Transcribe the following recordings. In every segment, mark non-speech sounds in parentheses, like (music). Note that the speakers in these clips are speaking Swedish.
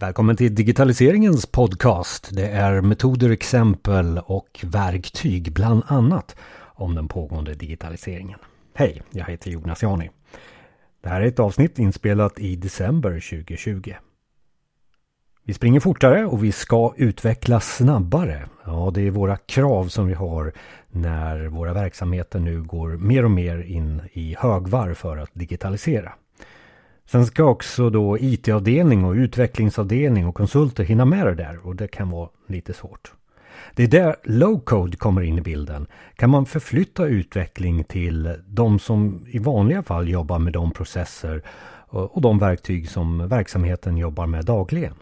Välkommen till digitaliseringens podcast. Det är metoder, exempel och verktyg bland annat om den pågående digitaliseringen. Hej, jag heter Jonas Jani. Det här är ett avsnitt inspelat i december 2020. Vi springer fortare och vi ska utvecklas snabbare. Ja, det är våra krav som vi har när våra verksamheter nu går mer och mer in i högvarv för att digitalisera. Sen ska också då IT-avdelning och utvecklingsavdelning och konsulter hinna med det där och det kan vara lite svårt. Det är där low-code kommer in i bilden. Kan man förflytta utveckling till de som i vanliga fall jobbar med de processer eh, och de verktyg som verksamheten jobbar med dagligen?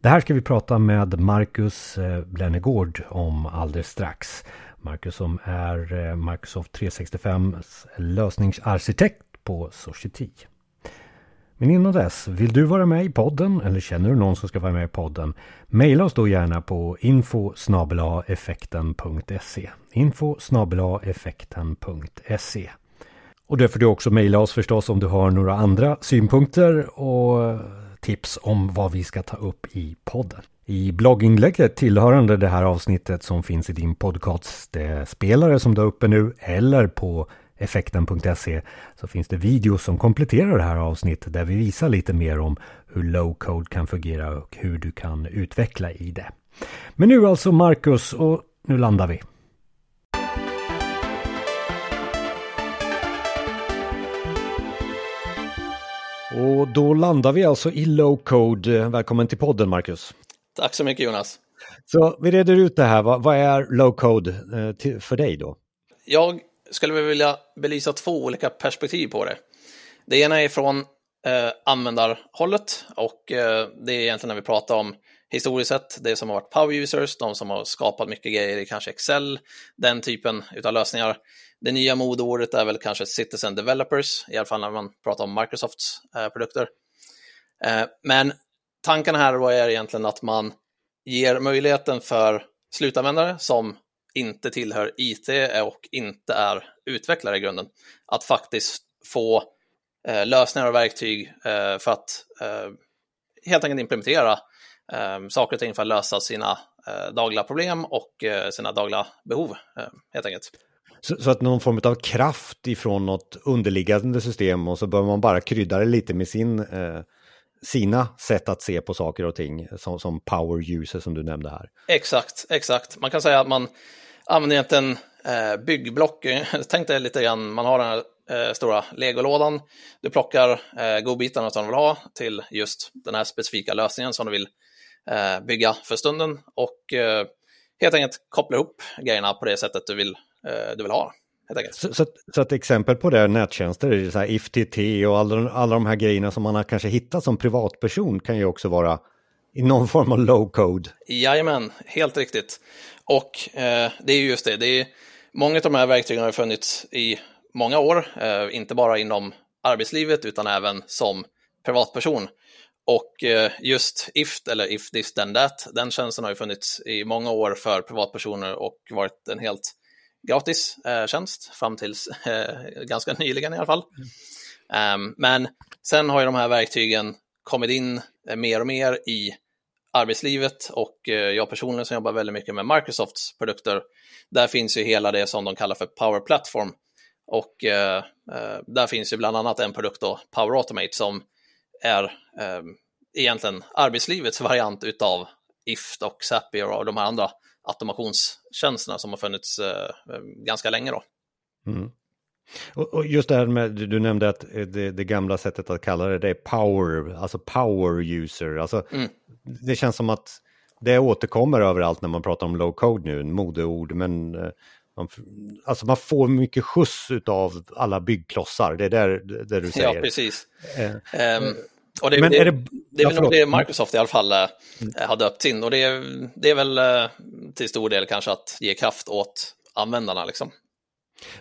Det här ska vi prata med Marcus eh, Blennegård om alldeles strax. Marcus som är eh, Microsoft 365 lösningsarkitekt på Society. Men innan dess, vill du vara med i podden eller känner du någon som ska vara med i podden? Maila oss då gärna på info effekten.se info effekten.se Och där får du också mejla oss förstås om du har några andra synpunkter och tips om vad vi ska ta upp i podden. I blogginlägget tillhörande det här avsnittet som finns i din podcast-spelare eh, som du har uppe nu eller på effekten.se så finns det videos som kompletterar det här avsnittet där vi visar lite mer om hur low code kan fungera och hur du kan utveckla i det. Men nu alltså Marcus och nu landar vi. Och då landar vi alltså i low code. Välkommen till podden Marcus. Tack så mycket Jonas. Så vi reder ut det här. Vad, är low code eh, för dig då? Jag skulle vi vilja belysa två olika perspektiv på det. Det ena är från eh, användarhållet och eh, det är egentligen när vi pratar om historiskt sett, det som har varit power users, de som har skapat mycket grejer i kanske Excel, den typen av lösningar. Det nya modeordet är väl kanske citizen developers, i alla fall när man pratar om Microsofts eh, produkter. Eh, men tanken här då är egentligen att man ger möjligheten för slutanvändare som inte tillhör IT och inte är utvecklare i grunden, att faktiskt få eh, lösningar och verktyg eh, för att eh, helt enkelt implementera eh, saker och ting för att lösa sina eh, dagliga problem och eh, sina dagliga behov, helt enkelt. Så, så, att någon form av kraft ifrån något underliggande system och så bör man bara krydda det lite med sin sina sätt att se på saker och ting som, som power user som du nämnde här. Exakt, exakt. Man kan säga att man använder egentligen eh, byggblock. (laughs) Tänk dig lite grann, man har den här eh, stora legolådan. Du plockar eh, godbitarna som du vill ha till just den här specifika lösningen som du vill eh, bygga för stunden och eh, helt enkelt koppla ihop grejerna på det sättet du vill, eh, du vill ha. Så, så, så, ett exempel på det är nättjänster, så här IFTT och alla, alla de här grejerna som man har kanske hittat som privatperson kan ju också vara i någon form av low code. Jajamän, helt riktigt. Och eh, det är just det, det är, många av de här verktygen har funnits i många år, eh, inte bara inom arbetslivet utan även som privatperson. Och eh, just IFT eller If this then that, den tjänsten har ju funnits i många år för privatpersoner och varit en helt gratis eh, tjänst fram tills eh, ganska nyligen i alla fall. Mm. Um, men sen har ju de här verktygen kommit in eh, mer och mer i arbetslivet och eh, jag personligen som jobbar väldigt mycket med Microsofts produkter, där finns ju hela det som de kallar för Power Platform. Och eh, eh, där finns ju bland annat en produkt då, Power Automate, som är eh, egentligen arbetslivets variant utav IFT och Zapier och de här andra automationstjänsterna som har funnits eh, ganska länge då. Mm. Och, just det här med, du nämnde att det, det, gamla sättet att kalla det, det är power, alltså power user. Alltså, mm. Det känns som att det återkommer överallt när man pratar om low code nu, modeord, men eh, man, alltså man får mycket skjuts av alla byggklossar, det är där, där du säger. Ja, precis. Eh, um, och det, men det, är det, det är väl nog det Microsoft i alla fall äh, har döpt in och det är, det är väl äh, till stor del kanske att ge kraft åt användarna liksom.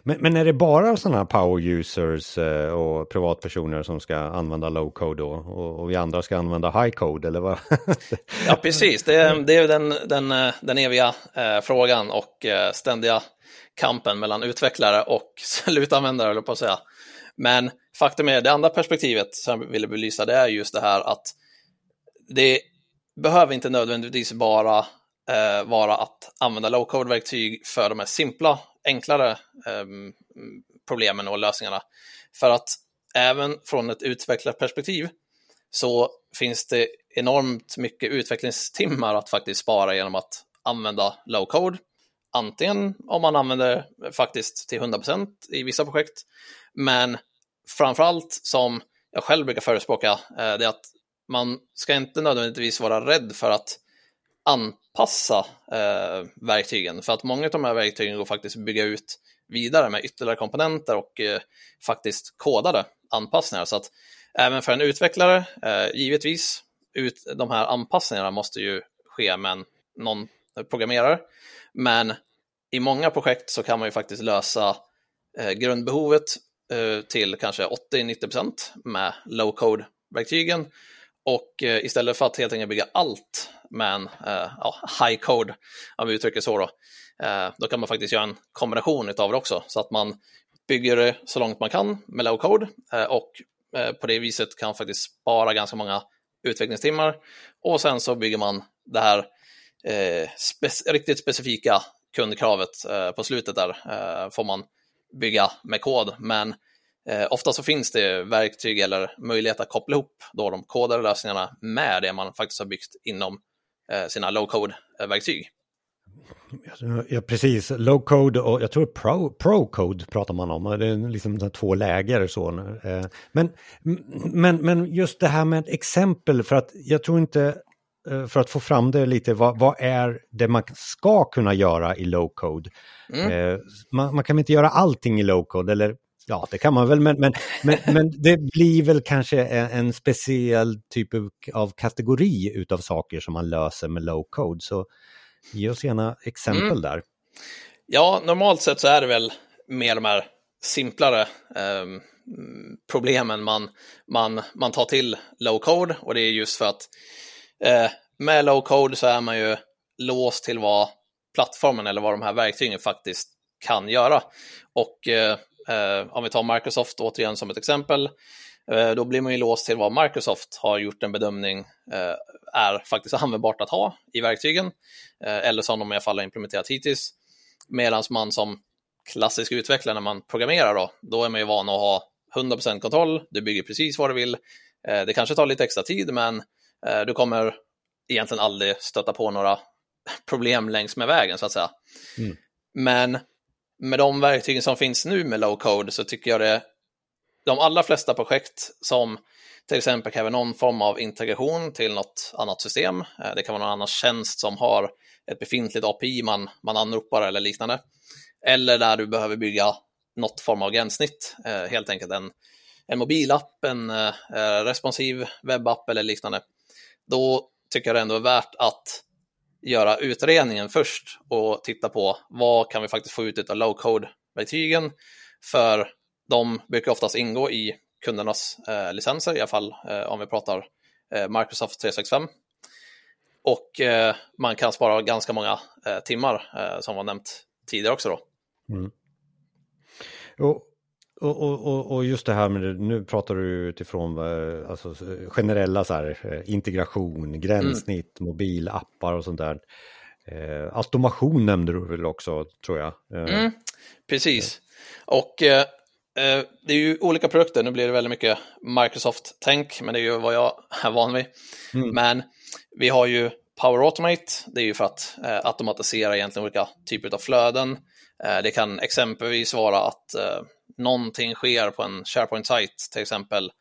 Men, men, är det bara sådana här power users eh, och privatpersoner som ska använda low code då? Och, och vi andra ska använda high code eller vad? (laughs) ja, precis. Det är, det är den, den, eh, den eviga eh, frågan och eh, ständiga kampen mellan utvecklare och (laughs) slutanvändare, eller på att säga. Men faktum är, det andra perspektivet som jag ville belysa, det är just det här att det behöver inte nödvändigtvis bara eh, vara att använda low-code-verktyg för de här simpla, enklare ehm, problemen och lösningarna. För att även från ett utvecklarperspektiv så finns det enormt mycket utvecklingstimmar att faktiskt spara genom att använda low-code. Antingen om man använder faktiskt till 100% i vissa projekt, men framförallt som jag själv brukar förespråka, eh, det är att man ska inte nödvändigtvis vara rädd för att anpassa eh, verktygen, för att många av de här verktygen går faktiskt att bygga ut vidare med ytterligare komponenter och eh, faktiskt kodade anpassningar. Så att även för en utvecklare, eh, givetvis, ut, de här anpassningarna måste ju ske med någon programmerare, men i många projekt så kan man ju faktiskt lösa eh, grundbehovet eh, till kanske 80-90% med low-code-verktygen. Och eh, istället för att helt enkelt bygga allt med en eh, ja, high code, om vi uttrycker så då, eh, då kan man faktiskt göra en kombination av det också, så att man bygger det så långt man kan med low code eh, och eh, på det viset kan faktiskt spara ganska många utvecklingstimmar. Och sen så bygger man det här eh, spe riktigt specifika kundkravet eh, på slutet där eh, får man bygga med kod, men Eh, ofta så finns det verktyg eller möjlighet att koppla ihop då de kodade lösningarna med det man faktiskt har byggt inom eh, sina low-code-verktyg. Ja, precis. Low-code och jag tror pro-code pratar man om. Det är liksom två läger. Så. Eh, men, men, men just det här med exempel, för att jag tror inte, eh, för att få fram det lite, vad, vad är det man ska kunna göra i low-code? Mm. Man, man, kan inte göra allting i low-code, eller Ja, det kan man väl, men, men, men, men det blir väl kanske en, en speciell typ av kategori utav saker som man löser med low code. Så ge oss gärna exempel mm. där. Ja, normalt sett så är det väl mer de här simplare eh, problemen man, man, man tar till low code och det är just för att eh, med low code så är man ju låst till vad plattformen eller vad de här verktygen faktiskt kan göra. Och eh, om vi tar Microsoft återigen som ett exempel, eh, då blir man ju låst till vad Microsoft har gjort en bedömning eh, är faktiskt (laughs) användbart att ha i verktygen, eller som de i alla fall har implementerat hittills. Medan man som klassisk utvecklare när man programmerar då, då är man ju van att ha 100% kontroll, du bygger precis vad du vill. Det kanske tar lite extra tid, men du kommer egentligen aldrig stöta på några (laughs) problem längs med vägen så att säga. Mm. Men med de verktygen som finns nu med low code så tycker jag det de allra flesta projekt som till exempel kräver någon form av integration till något annat system. Eh, det kan vara någon annan tjänst som har ett befintligt API man, man anropar eller liknande. Eller där du behöver bygga något form av gränssnitt, eh, helt enkelt en, en mobilapp, en eh, responsiv webbapp eller liknande. Då tycker jag det ändå är värt att göra utredningen först och titta på vad kan vi faktiskt få ut av low code-verktygen. För de brukar oftast ingå i kundernas eh, licenser, i alla fall eh, om vi pratar eh, Microsoft 365. Och eh, man kan spara ganska många eh, timmar, eh, som var nämnt tidigare också. Då. Mm. Och och, och, och, just det här med, det, nu pratar du utifrån alltså, generella så här, integration, gränssnitt, mm. mobilappar och sånt där. Eh, automation nämnde du väl också, tror jag. Eh. Mm, precis. Och eh, eh, det är ju olika produkter, nu blir det väldigt mycket Microsoft-tänk, men det är ju vad jag är van vid. Mm. Men vi har ju Power Automate, det är ju för att eh, automatisera egentligen olika typer av flöden. Eh, det kan exempelvis vara att någonting sker på en SharePoint-sajt, till exempel.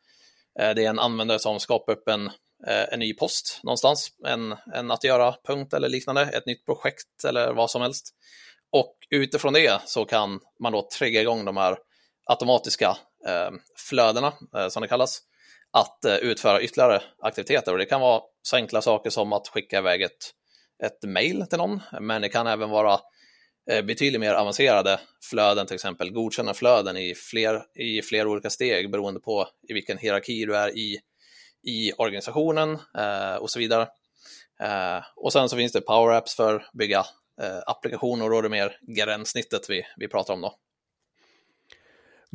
Eh, det är en användare som skapar upp en, eh, en ny post någonstans, en, en att göra-punkt eller liknande, ett nytt projekt eller vad som helst. Och utifrån det så kan man då trigga igång de här automatiska eh, flödena, som det kallas, att utföra ytterligare aktiviteter. Och det kan vara så enkla saker som att skicka iväg ett, ett mail till någon, men det kan även vara Eh, betydligt mer avancerade flöden, till exempel godkänna flöden i fler, i fler olika steg beroende på i vilken hierarki du är i, i organisationen eh, och så vidare. Eh, och sen så finns det Power Apps för att bygga eh, applikationer och då är det mer gränssnittet vi, vi pratar om då.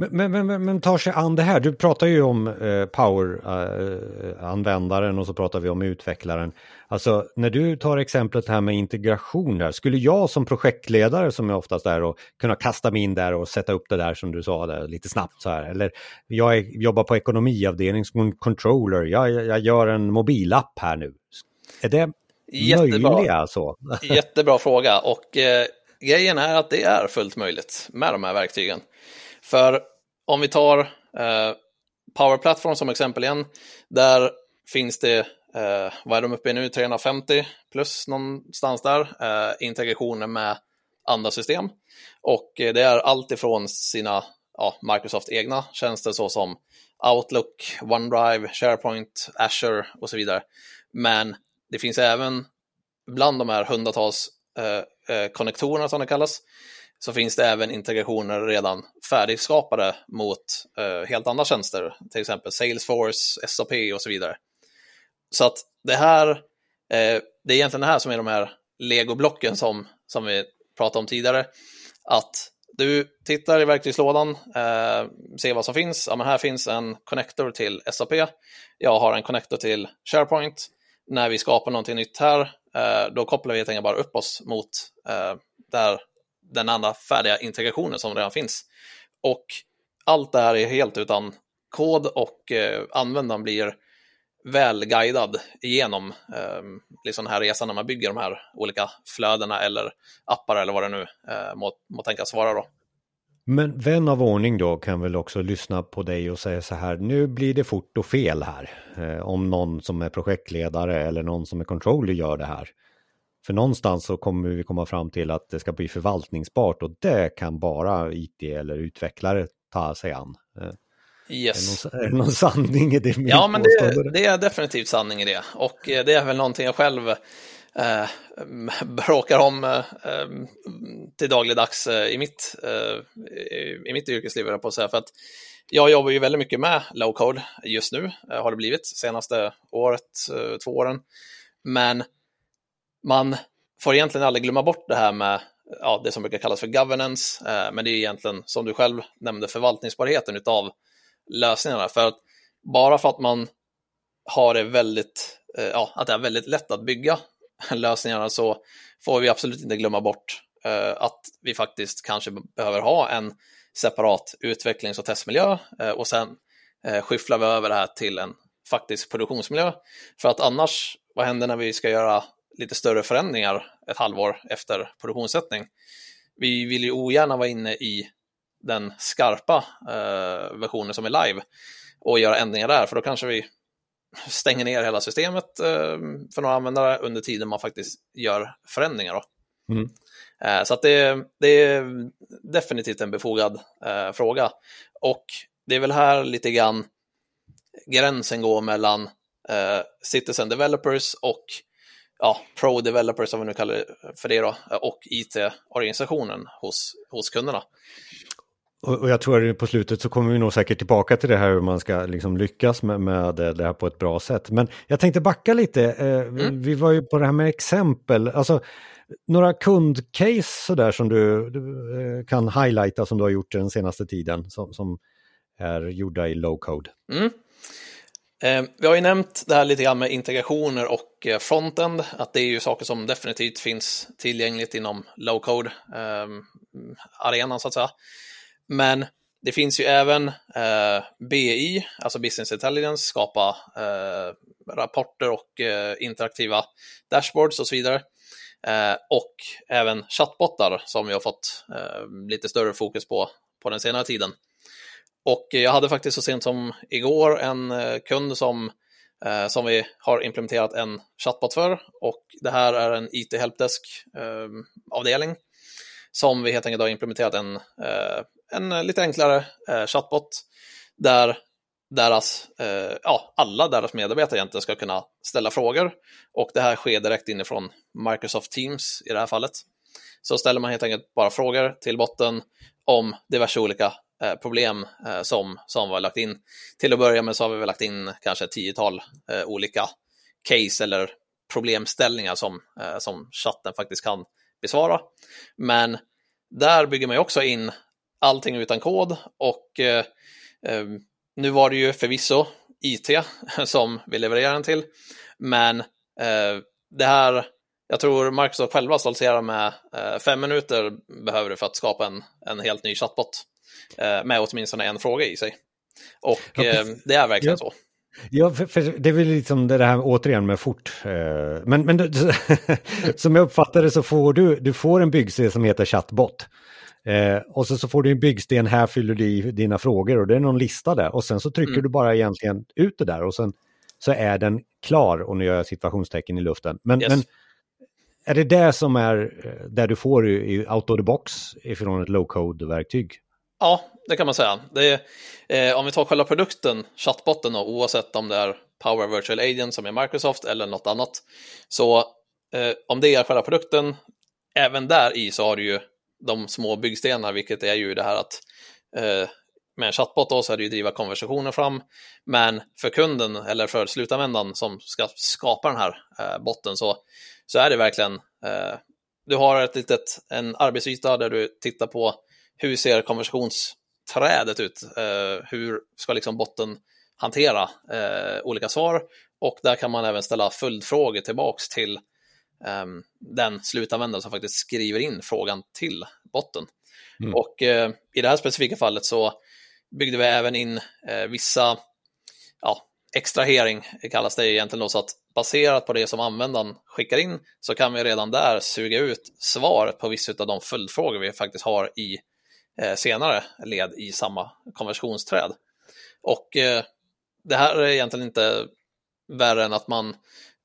Men, men, men, men tar sig an det här, du pratar ju om eh, Power-användaren eh, och så pratar vi om utvecklaren. Alltså när du tar exemplet här med integration där, skulle jag som projektledare som jag oftast är och kunna kasta mig in där och sätta upp det där som du sa där, lite snabbt så här. Eller jag är, jobbar på ekonomiavdelning som controller, jag, jag gör en mobilapp här nu. Är det Jättebra. möjliga så? (laughs) Jättebra fråga och eh, grejen är att det är fullt möjligt med de här verktygen. För om vi tar eh, Power Platform som exempel igen, där finns det, eh, vad är de uppe i nu, 350 plus någonstans där, eh, integrationer med andra system. Och eh, det är allt ifrån sina ja, Microsoft egna tjänster såsom Outlook, OneDrive, SharePoint, Azure och så vidare. Men det finns även bland de här hundratals eh, eh, konnektorerna som det kallas, så finns det även integrationer redan färdigskapade mot eh, helt andra tjänster, till exempel Salesforce, SAP och så vidare. Så att det här, eh, det är egentligen det här som är de här legoblocken som, som vi pratade om tidigare, att du tittar i verktygslådan, eh, ser vad som finns. Ja, men här finns en connector till SAP. Jag har en connector till SharePoint. När vi skapar någonting nytt här, eh, då kopplar vi helt enkelt bara upp oss mot eh, där den andra färdiga integrationen som redan finns. Och allt det här är helt utan kod och eh, användaren blir väl guidad igenom eh, liksom den här resan när man bygger de här olika flödena eller appar eller vad det nu eh, må, må tänkas vara. Då. Men vän av ordning då kan väl också lyssna på dig och säga så här, nu blir det fort och fel här. Eh, om någon som är projektledare eller någon som är controller gör det här. För någonstans så kommer vi komma fram till att det ska bli förvaltningsbart och det kan bara IT eller utvecklare ta sig an. Eh, yes. Är, det någon, är det någon sanning i det? Ja, men det, det, är definitivt sanning i det. Och eh, det är väl någonting jag själv eh, (laughs) bråkar om eh, till dagligdags eh, i, mitt, eh, i mitt yrkesliv, på att säga. För att jag jobbar ju väldigt mycket med low code just nu, har det blivit, senaste året, två åren. Men man får egentligen aldrig glömma bort det här med ja, det som brukar kallas för governance, eh, men det är egentligen, som du själv nämnde, förvaltningsbarheten av lösningarna. För att bara för att man har det väldigt, eh, ja, att det är väldigt lätt att bygga (laughs) lösningarna så får vi absolut inte glömma bort eh, att vi faktiskt kanske behöver ha en separat utvecklings och testmiljö eh, och sen eh, skyfflar vi över det här till en faktisk produktionsmiljö. För att annars, vad händer när vi ska göra lite större förändringar ett halvår efter produktionssättning. Vi vill ju ogärna vara inne i den skarpa eh, versionen som är live och göra ändringar där, för då kanske vi stänger ner hela systemet eh, för några användare under tiden man faktiskt gör förändringar. Då. Mm. Eh, så att det, det, är definitivt en befogad eh, fråga. Och det är väl här lite grann gränsen går mellan eh, citizen developers och ja, pro-developers, som vi nu kallar det för det då, och IT-organisationen hos, hos kunderna. Och, jag tror att på slutet så kommer vi nog säkert tillbaka till det här hur man ska liksom lyckas med, med det här på ett bra sätt. Men jag tänkte backa lite. Eh, mm. Vi var ju på det här med exempel. Alltså, några kundcase sådär som du, du eh, kan highlighta som du har gjort den senaste tiden som, som är gjorda i low code. Mm. Eh, vi har ju nämnt det här lite grann med integrationer och eh, frontend, att det är ju saker som definitivt finns tillgängligt inom low code-arenan ehm, så att säga. Men det finns ju även eh, BI, alltså business intelligence, skapa rapporter och interaktiva dashboards och så vidare. och även chattbottar som vi har fått lite större fokus på på den senare tiden. Och jag hade faktiskt så sent som igår en eh, kund som, eh, som vi har implementerat en chatbot för och det här är en IT helpdesk-avdelning eh, som vi helt enkelt har implementerat en, eh, en lite enklare eh, chatbot där deras, ja, alla deras medarbetare egentligen ska kunna ställa frågor och det här sker direkt inifrån Microsoft Teams i det här fallet. Så ställer man helt enkelt bara frågor till botten om diverse olika Eh, problem eh, som, som vi har lagt in. Till att börja med så har vi väl lagt in kanske ett tiotal eh, olika case eller problemställningar som, eh, som chatten faktiskt kan besvara. Men där bygger man ju också in allting utan kod och eh, eh, nu var det ju förvisso IT (laughs) som vi levererar den till, men eh, det här, jag tror Microsoft själva stoltserar med eh, fem minuter behöver du för att skapa en, en helt ny chatbot med åtminstone en fråga i sig. Och ja, eh, det är verkligen ja. så. Ja, för, för, det är väl liksom det här återigen med fort. Men, men (laughs) som jag uppfattar det så får du, du får en byggsten som heter chatbot. Eh, och så, så får du en byggsten, här fyller du i dina frågor och det är någon lista där. Och sen så trycker mm. du bara egentligen ut det där och sen så är den klar och nu gör jag situationstecken i luften. Men, yes. men är det det som är eh, där du får i, i out of the box ifrån ett low-code-verktyg? Ja, det kan man säga. Är, eh, om vi tar själva produkten, chattbotten, då, oavsett om det är Power Virtual Agent som är Microsoft eller något annat, så eh, om det är själva produkten, även där i så har du ju de små byggstenar, vilket är ju det här att eh, med en chatbot då så är det ju driva konversationer fram, men för kunden eller för slutanvändaren som ska skapa den här eh, botten så, så är det verkligen, eh, du har ett litet, en arbetsyta där du tittar på hur ser konversationsträdet ut, eh, hur ska liksom botten hantera eh, olika svar och där kan man även ställa följdfrågor tillbaks till um, den slutanvändare som faktiskt skriver in frågan till botten. Mm. Och uh, i det här specifika fallet så byggde vi även in uh, vissa ja, extrahering, kallas det egentligen då, så att baserat på det som användaren skickar in så kan vi redan där suga ut svaret på vissa av de följdfrågor vi faktiskt har i eh, senare led i samma konversationsträd. Och eh, det här är egentligen inte värre än att man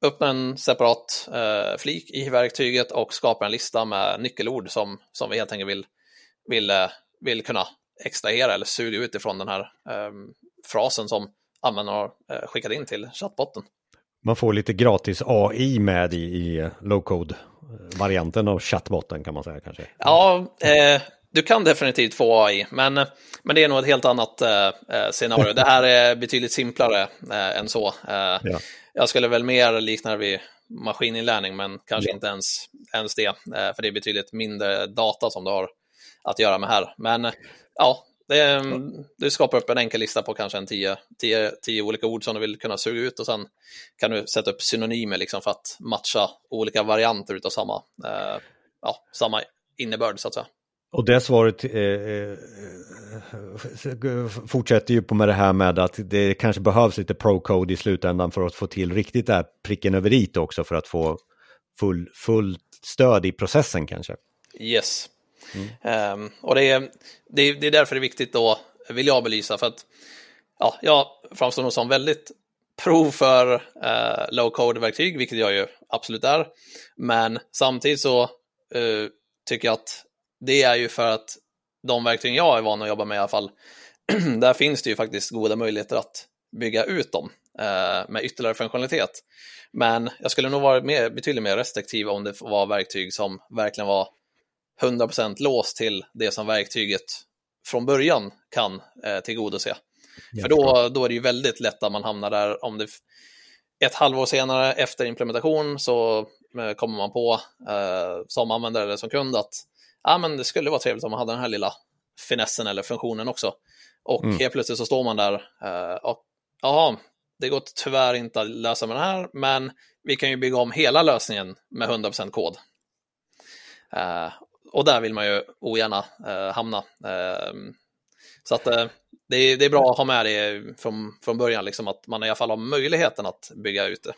öppnar en separat eh, flik i verktyget och skapar en lista med nyckelord som, som vi helt enkelt vill, vill, eh, vill kunna extrahera eller suga ut ifrån den här eh, frasen som användaren har eh, skickat in till chattbotten. Man får lite gratis AI med i, i low-code-varianten av chattbotten kan man säga kanske. Ja, eh, du kan definitivt få AI, men, men det är nog ett helt annat eh, eh, scenario. Det här är betydligt simplare eh, än så. Eh, ja. Jag skulle väl mer likna det vid maskininlärning, men kanske ja. inte ens, ens det, eh, för det är betydligt mindre data som du har att göra med här. Men ja, det, du skapar upp en enkel lista på kanske en tio, tio, tio olika ord som du vill kunna suga ut och sen kan du sätta upp synonymer liksom för att matcha olika varianter av samma, eh, ja, samma innebörd så att säga. Och det svaret eh, eh, fortsätter ju på med det här med att det kanske behövs lite pro-code i slutändan för att få till riktigt där pricken över i också för att få full, full stöd i processen kanske. Yes. Mm. Um, och det är, det, är, det är därför det är viktigt då, vill jag belysa, för att ja, jag framstår nog som väldigt prov för uh, low-code-verktyg, vilket jag ju absolut är. Men samtidigt så uh, tycker jag att det är ju för att de verktyg jag är van att jobba med i alla fall, (clears throat) där finns det ju faktiskt goda möjligheter att bygga ut dem eh, med ytterligare funktionalitet. Men jag skulle nog vara mer, betydligt mer restriktiv om det var verktyg som verkligen var 100% låst till det som verktyget från början kan eh, tillgodose. För då, då är det ju väldigt lätt att man hamnar där om det ett halvår senare efter implementation så eh, kommer man på eh, som användare eller som kund att ja, men det skulle vara trevligt om man hade den här lilla finessen eller funktionen också. Och mm. helt plötsligt så står man där uh, och jaha, det går tyvärr inte att lösa med den här, men vi kan ju bygga om hela lösningen med 100% kod. Uh, och där vill man ju ogärna uh, hamna. Uh, så att det är, det, är, bra att ha med det från, från början, liksom att man i alla fall har möjligheten att bygga ut det.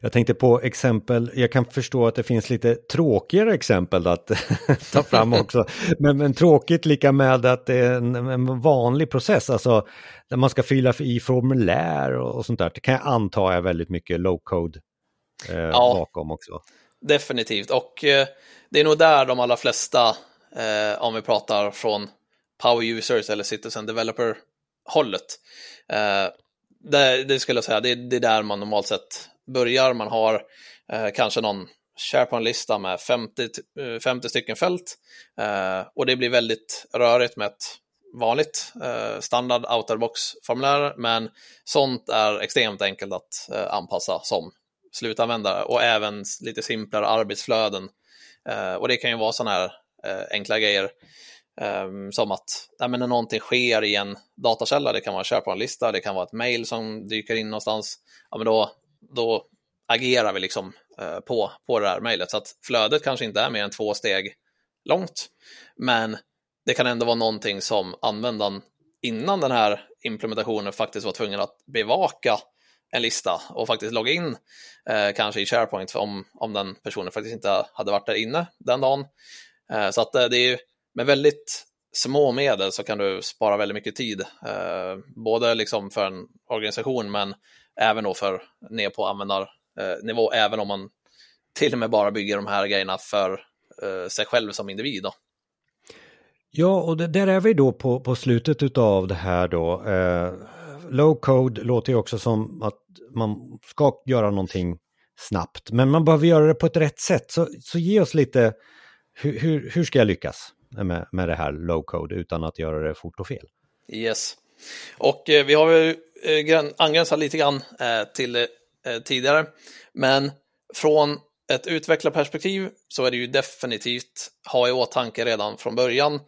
Jag tänkte på exempel, jag kan förstå att det finns lite tråkigare exempel att (laughs) ta fram också. Men, men tråkigt lika med att det är en, en, vanlig process, alltså där man ska fylla i formulär och, och sånt där. Det kan jag anta är väldigt mycket low code eh, ja, bakom också. Definitivt, och eh, det är nog där de allra flesta, eh, om vi pratar från power users eller citizen developer hållet, eh, det, det, skulle jag säga, det, det är där man normalt sett börjar, man har eh, kanske någon SharePoint-lista med 50, 50 eh, stycken fält eh, och det blir väldigt rörigt med ett vanligt eh, standard outerbox-formulär, men sånt är extremt enkelt att eh, anpassa som slutanvändare och även lite simplare arbetsflöden. Eh, och det kan ju vara sådana här eh, enkla grejer. Ehm, som att nej, men när någonting sker i en datakälla, det kan vara en SharePoint-lista, det kan vara ett mail som dyker in någonstans, ja, men då, då agerar vi liksom eh, på, på det här mejlet. Så att flödet kanske inte är mer än två steg långt, men det kan ändå vara någonting som användaren innan den här implementationen faktiskt var tvungen att bevaka en lista och faktiskt logga in eh, kanske i SharePoint om, om den personen faktiskt inte hade varit där inne den dagen. Eh, så att eh, det är med väldigt små medel så kan du spara väldigt mycket tid, eh, både liksom för en organisation men även då för ner på användarnivå, även om man till och med bara bygger de här grejerna för eh, sig själv som individ. Då. Ja, och det, där är vi då på, på slutet av det här då. Eh, low code låter ju också som att man ska göra någonting snabbt, men man behöver göra det på ett rätt sätt. Så, så ge oss lite, hur, hur, hur ska jag lyckas med, med det här low code utan att göra det fort och fel? Yes, och eh, vi har ju eh, angränsat lite grann eh, till eh, tidigare, men från ett utvecklarperspektiv så är det ju definitivt ha i åtanke redan från början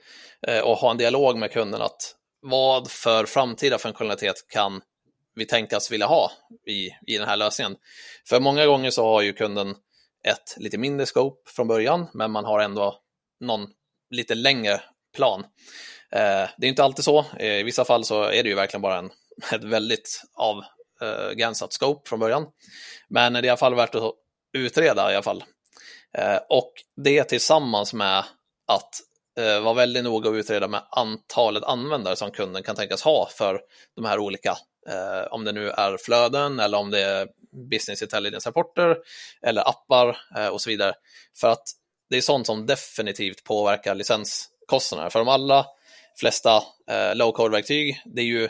eh, och ha en dialog med kunden att vad för framtida funktionalitet kan vi tänkas vilja ha i, i den här lösningen. För många gånger så har ju kunden ett lite mindre scope från början, men man har ändå någon lite längre plan. Eh, det är inte alltid så. Eh, I vissa fall så är det ju verkligen bara en, (laughs) ett väldigt avgränsat eh, scope från början. Men det är i alla fall värt att utreda i alla fall. Eh, och det tillsammans med att eh, vara väldigt noga och utreda med antalet användare som kunden kan tänkas ha för de här olika, eh, om det nu är flöden eller om det är business intelligence-rapporter eller appar eh, och så vidare. För att det är sånt som definitivt påverkar licenskostnaderna. För om alla flesta eh, low-code-verktyg, det är ju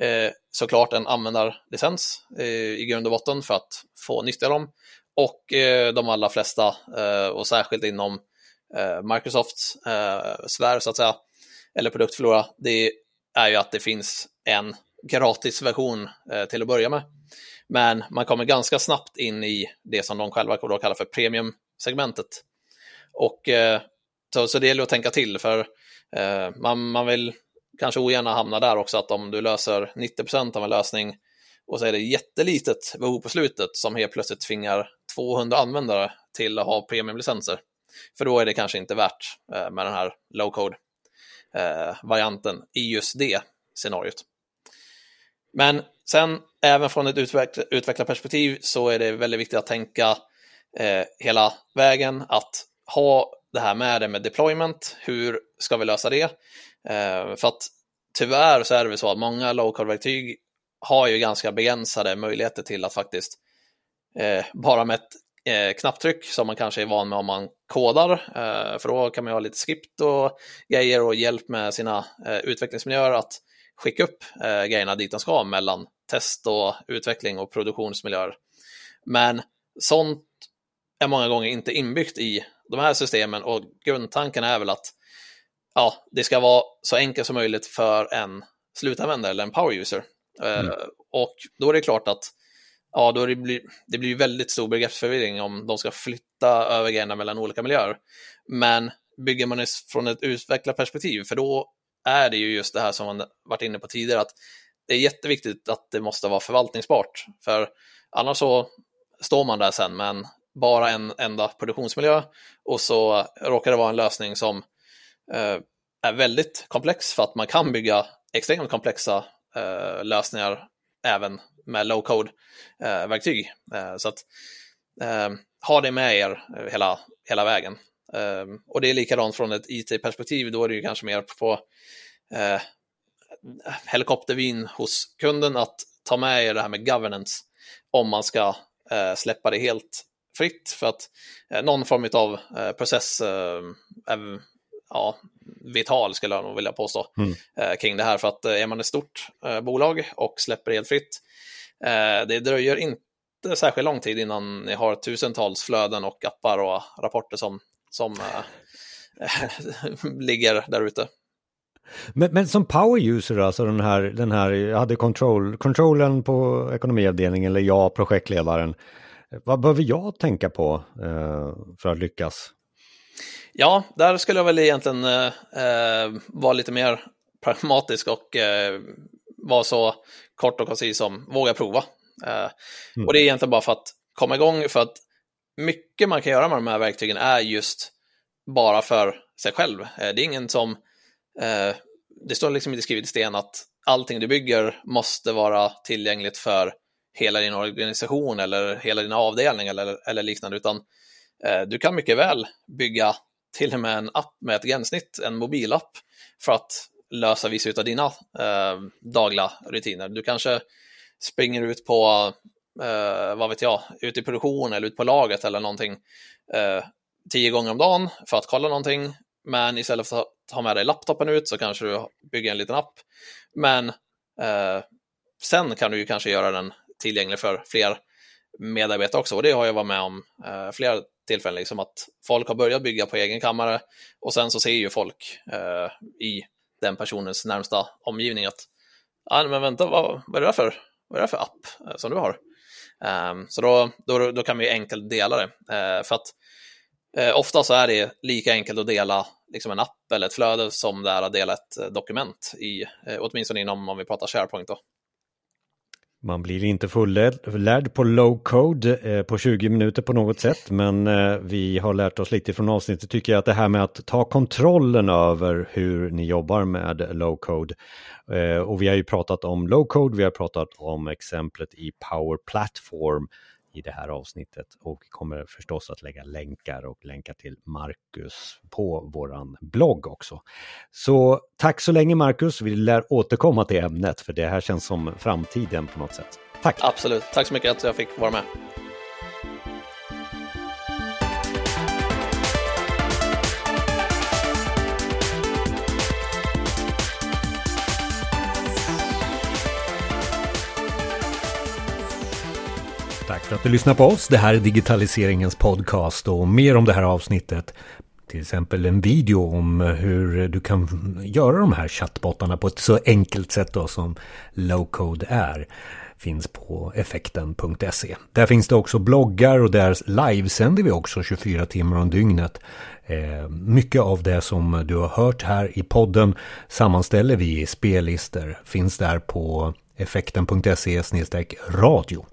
eh, såklart en användarlicens eh, i grund och botten för att få nyttja dem. Och eh, de allra flesta, eh, och särskilt inom eh, Microsofts sfär så att säga, eller produktflora, det är ju att det finns en gratisversion till att börja med. Men man kommer ganska snabbt in i det som de själva då kallar för premium-segmentet. Och så, så det gäller att tänka till, för Eh, man, man vill kanske ogärna hamna där också, att om du löser 90% av en lösning och så är det jättelitet behov på slutet som helt plötsligt tvingar 200 användare till att ha premiumlicenser. För då är det kanske inte värt eh, med den här low code eh, varianten i just det scenariot. Men sen även från ett utvecklarperspektiv så är det väldigt viktigt att tänka eh, hela vägen att ha det här med det med deployment. Hur ska vi lösa det? Eh, för att tyvärr så är det väl så att många low code-verktyg har ju ganska begränsade möjligheter till att faktiskt eh, bara med ett eh, knapptryck som man kanske är van med om man kodar, eh, för då kan man ha lite skript och grejer och hjälp med sina eh, utvecklingsmiljöer att skicka upp eh, grejerna dit de ska mellan test och utveckling och produktionsmiljöer. Men sånt är många gånger inte inbyggt i de här systemen och grundtanken är väl att ja, det ska vara så enkelt som möjligt för en slutanvändare eller en power user Eh, mm. Och då är det klart att ja, då det blir det blir väldigt stor begreppsförvirring om de ska flytta över grejerna mellan olika miljöer. Men bygger man det från ett utvecklarperspektiv, för då är det ju just det här som man varit inne på tidigare, att det är jätteviktigt att det måste vara förvaltningsbart, för annars så står man där sen med en, bara en enda produktionsmiljö och så råkar det vara en lösning som eh, är väldigt komplex för att man kan bygga extremt komplexa eh, lösningar även med low code-verktyg. Eh, eh, så att eh, ha det med er hela, hela vägen. Eh, och det är likadant från ett IT-perspektiv, då är det ju kanske mer på eh, helikoptervin hos kunden att ta med er det här med governance om man ska eh, släppa det helt fritt för att någon form av process ja, vital skulle jag nog vilja påstå mm. eh, kring det här. För att eh, är man ett stort eh, bolag och släpper helt fritt, eh, det dröjer inte särskilt lång tid innan ni har tusentals flöden och appar och rapporter som, som eh, (laughs) ligger där ute. Men, men, som power user, alltså den här, den här, jag hade control, på ekonomiavdelningen, eller jag, projektledaren. Vad behöver jag tänka på eh, för att lyckas? Ja, där skulle jag väl egentligen eh, vara lite mer pragmatisk och eh, vara så kort och koncis som våga prova. Eh, mm. Och det är egentligen bara för att komma igång, för att mycket man kan göra med de här verktygen är just bara för sig själv. Eh, det är ingen som, eh, det står liksom inte skrivet i sten att allting du bygger måste vara tillgängligt för hela din organisation eller hela din avdelning eller, eller liknande, utan eh, du kan mycket väl bygga till och med en app med ett gränssnitt, en mobilapp, för att lösa vissa av dina eh, dagliga rutiner. Du kanske springer ut på, eh, vad vet jag, ut i produktion eller ut på laget eller någonting eh, tio gånger om dagen för att kolla någonting. Men istället för att ha med dig laptopen ut så kanske du bygger en liten app. Men eh, sen kan du ju kanske göra den tillgänglig för fler medarbetare också. Och det har jag varit med om eh, flera tillfällen, liksom att folk har börjat bygga på egen kammare och sen så ser ju folk eh, i den personens närmsta omgivning att ah, men vänta, vad, vad, är det för, vad är det för app eh, som du har? Ehm, så då, då, då kan vi enkelt dela det. Eh, för att eh, ofta så är det lika enkelt att dela liksom en app eller ett flöde som det är att dela ett eh, dokument, i, åtminstone inom om vi pratar SharePoint. Då. Man blir inte fullärd på low code eh, på 20 minuter på något sätt, men eh, vi har lärt oss lite från avsnittet tycker jag att det här med att ta kontrollen över hur ni jobbar med low code. Eh, och vi har ju pratat om low code, vi har pratat om exemplet i Power Platform i det här avsnittet och kommer förstås att lägga länkar och länkar till Marcus på våran blogg också. Så tack så länge Marcus, vi lär återkomma till ämnet för det här känns som framtiden på något sätt. Tack! Absolut, tack så mycket att jag fick vara med. För att du lyssnar på oss. Det här är digitaliseringens podcast och mer om det här avsnittet. Till exempel en video om hur du kan göra de här chattbottarna på ett så enkelt sätt då som low code är finns på effekten.se. Där finns det också bloggar och där livesänder vi också 24 timmar om dygnet. Eh, mycket av det som du har hört här i podden sammanställer vi i spellistor. Finns där på effekten.se radio.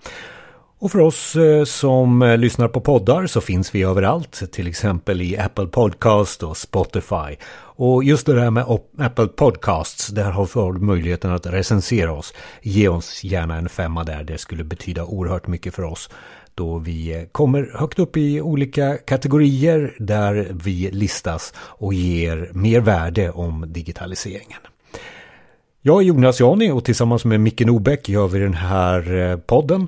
Och för oss eh, som eh, lyssnar på poddar så finns vi överallt, till exempel i Apple Podcast och Spotify. Och just det där med Apple Podcasts, där har vi möjligheten att recensera oss. Ge oss gärna en femma där, det skulle betyda oerhört mycket för oss. Då vi eh, kommer högt upp i olika kategorier där vi listas och ger mer värde om digitaliseringen. Jag är Jonas Jani och tillsammans med Micke Nobäck gör vi den här podden.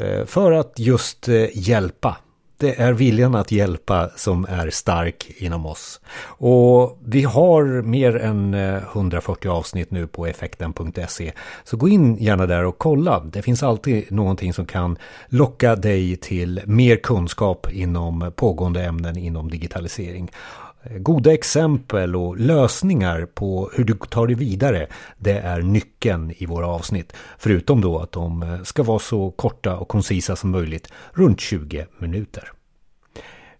Eh, för att just eh, hjälpa. Det är viljan att hjälpa som är stark inom oss. Och vi har mer än eh, 140 avsnitt nu på effekten.se. Så gå in gärna där och kolla. Det finns alltid någonting som kan locka dig till mer kunskap inom pågående ämnen inom digitalisering. Eh, goda exempel och lösningar på hur du tar dig vidare, det är nyckeln i våra avsnitt. Förutom då att de eh, ska vara så korta och koncisa som möjligt, runt 20 minuter.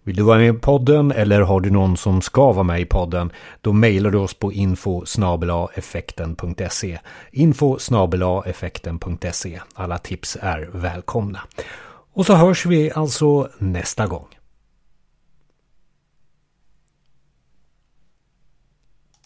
Vill du vara med i podden eller har du någon som ska vara med i podden? Då mejlar du oss på info effekten.se info effekten.se Alla tips är välkomna. Och så hörs vi alltså nästa gång.